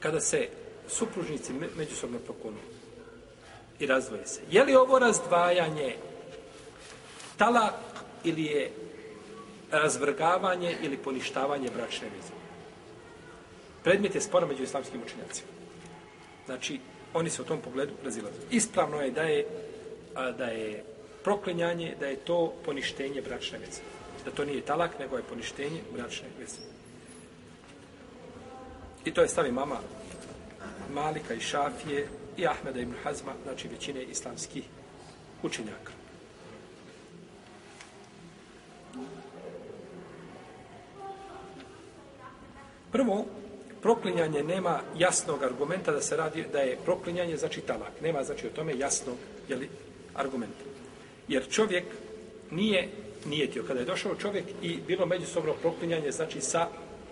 kada se supružnici međusobno prokunu i razvoje se. Je li ovo razdvajanje talak ili je razvrgavanje ili poništavanje bračne veze? Predmet je spora među islamskim učenjacima. Znači, oni se u tom pogledu razilaze. Ispravno je da je, da je proklinjanje, da je to poništenje bračne veze. Da to nije talak, nego je poništenje bračne veze. I to je stavi mama Malika i Šafije i Ahmeda ibn Hazma, znači većine islamskih učenjaka. Prvo, proklinjanje nema jasnog argumenta da se radi da je proklinjanje znači talak. Nema znači o tome jasnog jeli, argumenta. Jer čovjek nije nijetio. Kada je došao čovjek i bilo međusobno proklinjanje znači sa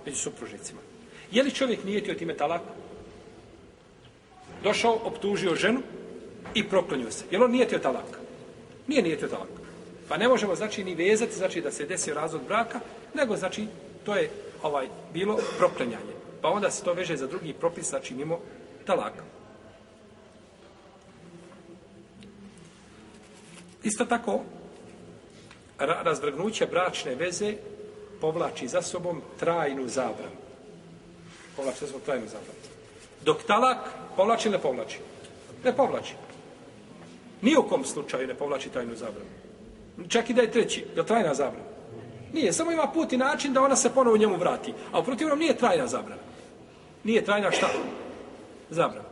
međusupružnicima. supružnicima. Je li čovjek nijetio time talak? Došao, optužio ženu i proklonio se. Je li on nijetio talak? Nije nijetio talak. Pa ne možemo znači ni vezati, znači da se desio razvod braka, nego znači to je ovaj bilo proklinjanje. Pa onda se to veže za drugi propis, znači mimo talaka. Isto tako, razvrgnuće bračne veze povlači za sobom trajnu zabranu. Povlači se zbog trajne Dok talak povlači ne povlači. Ne povlači. Ni u kom slučaju ne povlači tajnu zabranu. Čak i da je treći, da trajna zabrana. Nije, samo ima put i način da ona se ponovo njemu vrati. A u protivnom nije trajna zabrana. Nije trajna šta? Zabrana.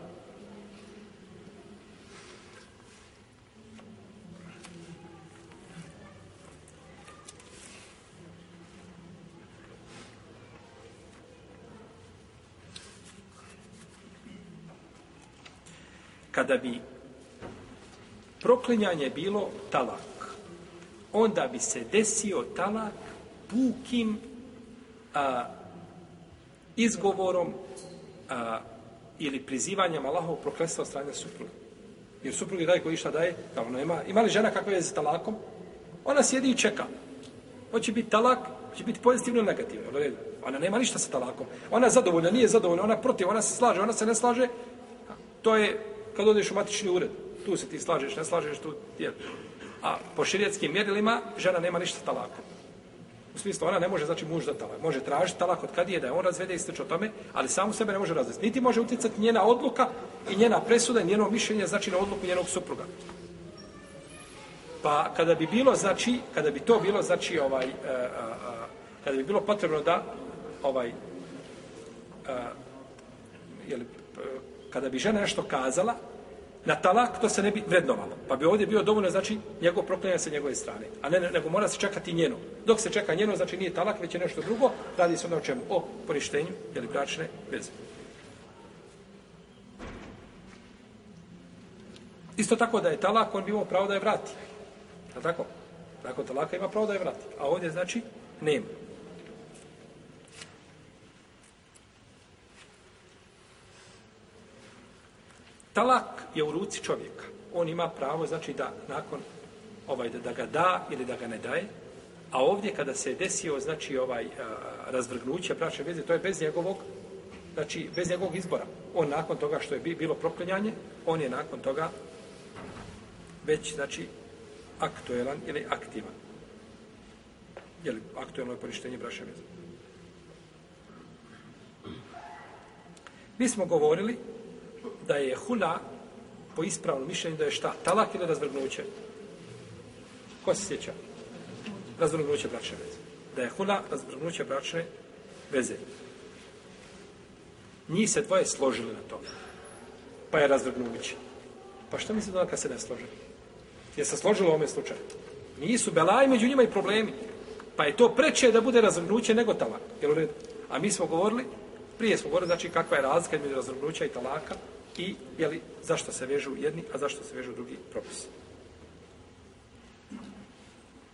Kada bi proklinjanje bilo talak, onda bi se desio talak pukim izgovorom ili prizivanjem Allahovog prokletstva od strane supruga. Jer suprug je taj koji išta daje, da ono ima. Ima li žena kakva je s talakom? Ona sjedi i čeka. Hoće biti talak, hoće biti pozitivno ili negativno. Ona nema ništa sa talakom. Ona je zadovoljna, nije zadovoljna, ona protiv, ona se slaže, ona se ne slaže. To je kad odeš u matični ured. Tu se ti slažeš, ne slažeš, tu jer. A po širijetskim mjerilima žena nema ništa talaka. U smislu, ona ne može, znači, muž da talak. Može tražiti talak od kad je, da je on razvede i o tome, ali samu sebe ne može razvesti. Niti može utjecati njena odluka i njena presuda i njeno mišljenje, znači, na odluku njenog supruga. Pa kada bi bilo, znači, kada bi to bilo, znači, ovaj, e, e, e, kada bi bilo potrebno da, ovaj, jeli, kada bi žena nešto kazala, na talak to se ne bi vrednovalo. Pa bi ovdje bio dovoljno, znači, njegov proklinja sa njegove strane. A ne, nego mora se čekati njeno. Dok se čeka njeno, znači nije talak, već je nešto drugo. Radi se onda o čemu? O porištenju ili bračne veze. Isto tako da je talak, on bi imao pravo da je vrati. Je tako? Tako talaka ima pravo da je vrati. A ovdje znači nema. Talak je u ruci čovjeka. On ima pravo, znači, da nakon ovaj, da, ga da ili da ga ne daje. A ovdje kada se je desio, znači, ovaj, razvrgnuće braće veze, to je bez njegovog, znači, bez njegovog izbora. On nakon toga što je bilo proklinjanje, on je nakon toga već, znači, aktuelan ili aktivan. li aktuelno je poništenje braše veze. Mi smo govorili da je hula po ispravnom mišljenju da je šta? Talak ili razvrgnuće? Ko se sjeća? Razvrgnuće bračne veze. Da je hula razvrgnuće bračne veze. Njih se dvoje složili na to. Pa je razvrgnuće. Pa što mislite da kad se ne složi? Je se složilo u ovome slučaju? Nisu belaj među njima i problemi. Pa je to preče da bude razvrgnuće nego talak. Jel u redu? A mi smo govorili prije smo govorili, znači, kakva je razlika između razvrgnuća i talaka i, jeli, zašto se vežu jedni, a zašto se vežu drugi propisi.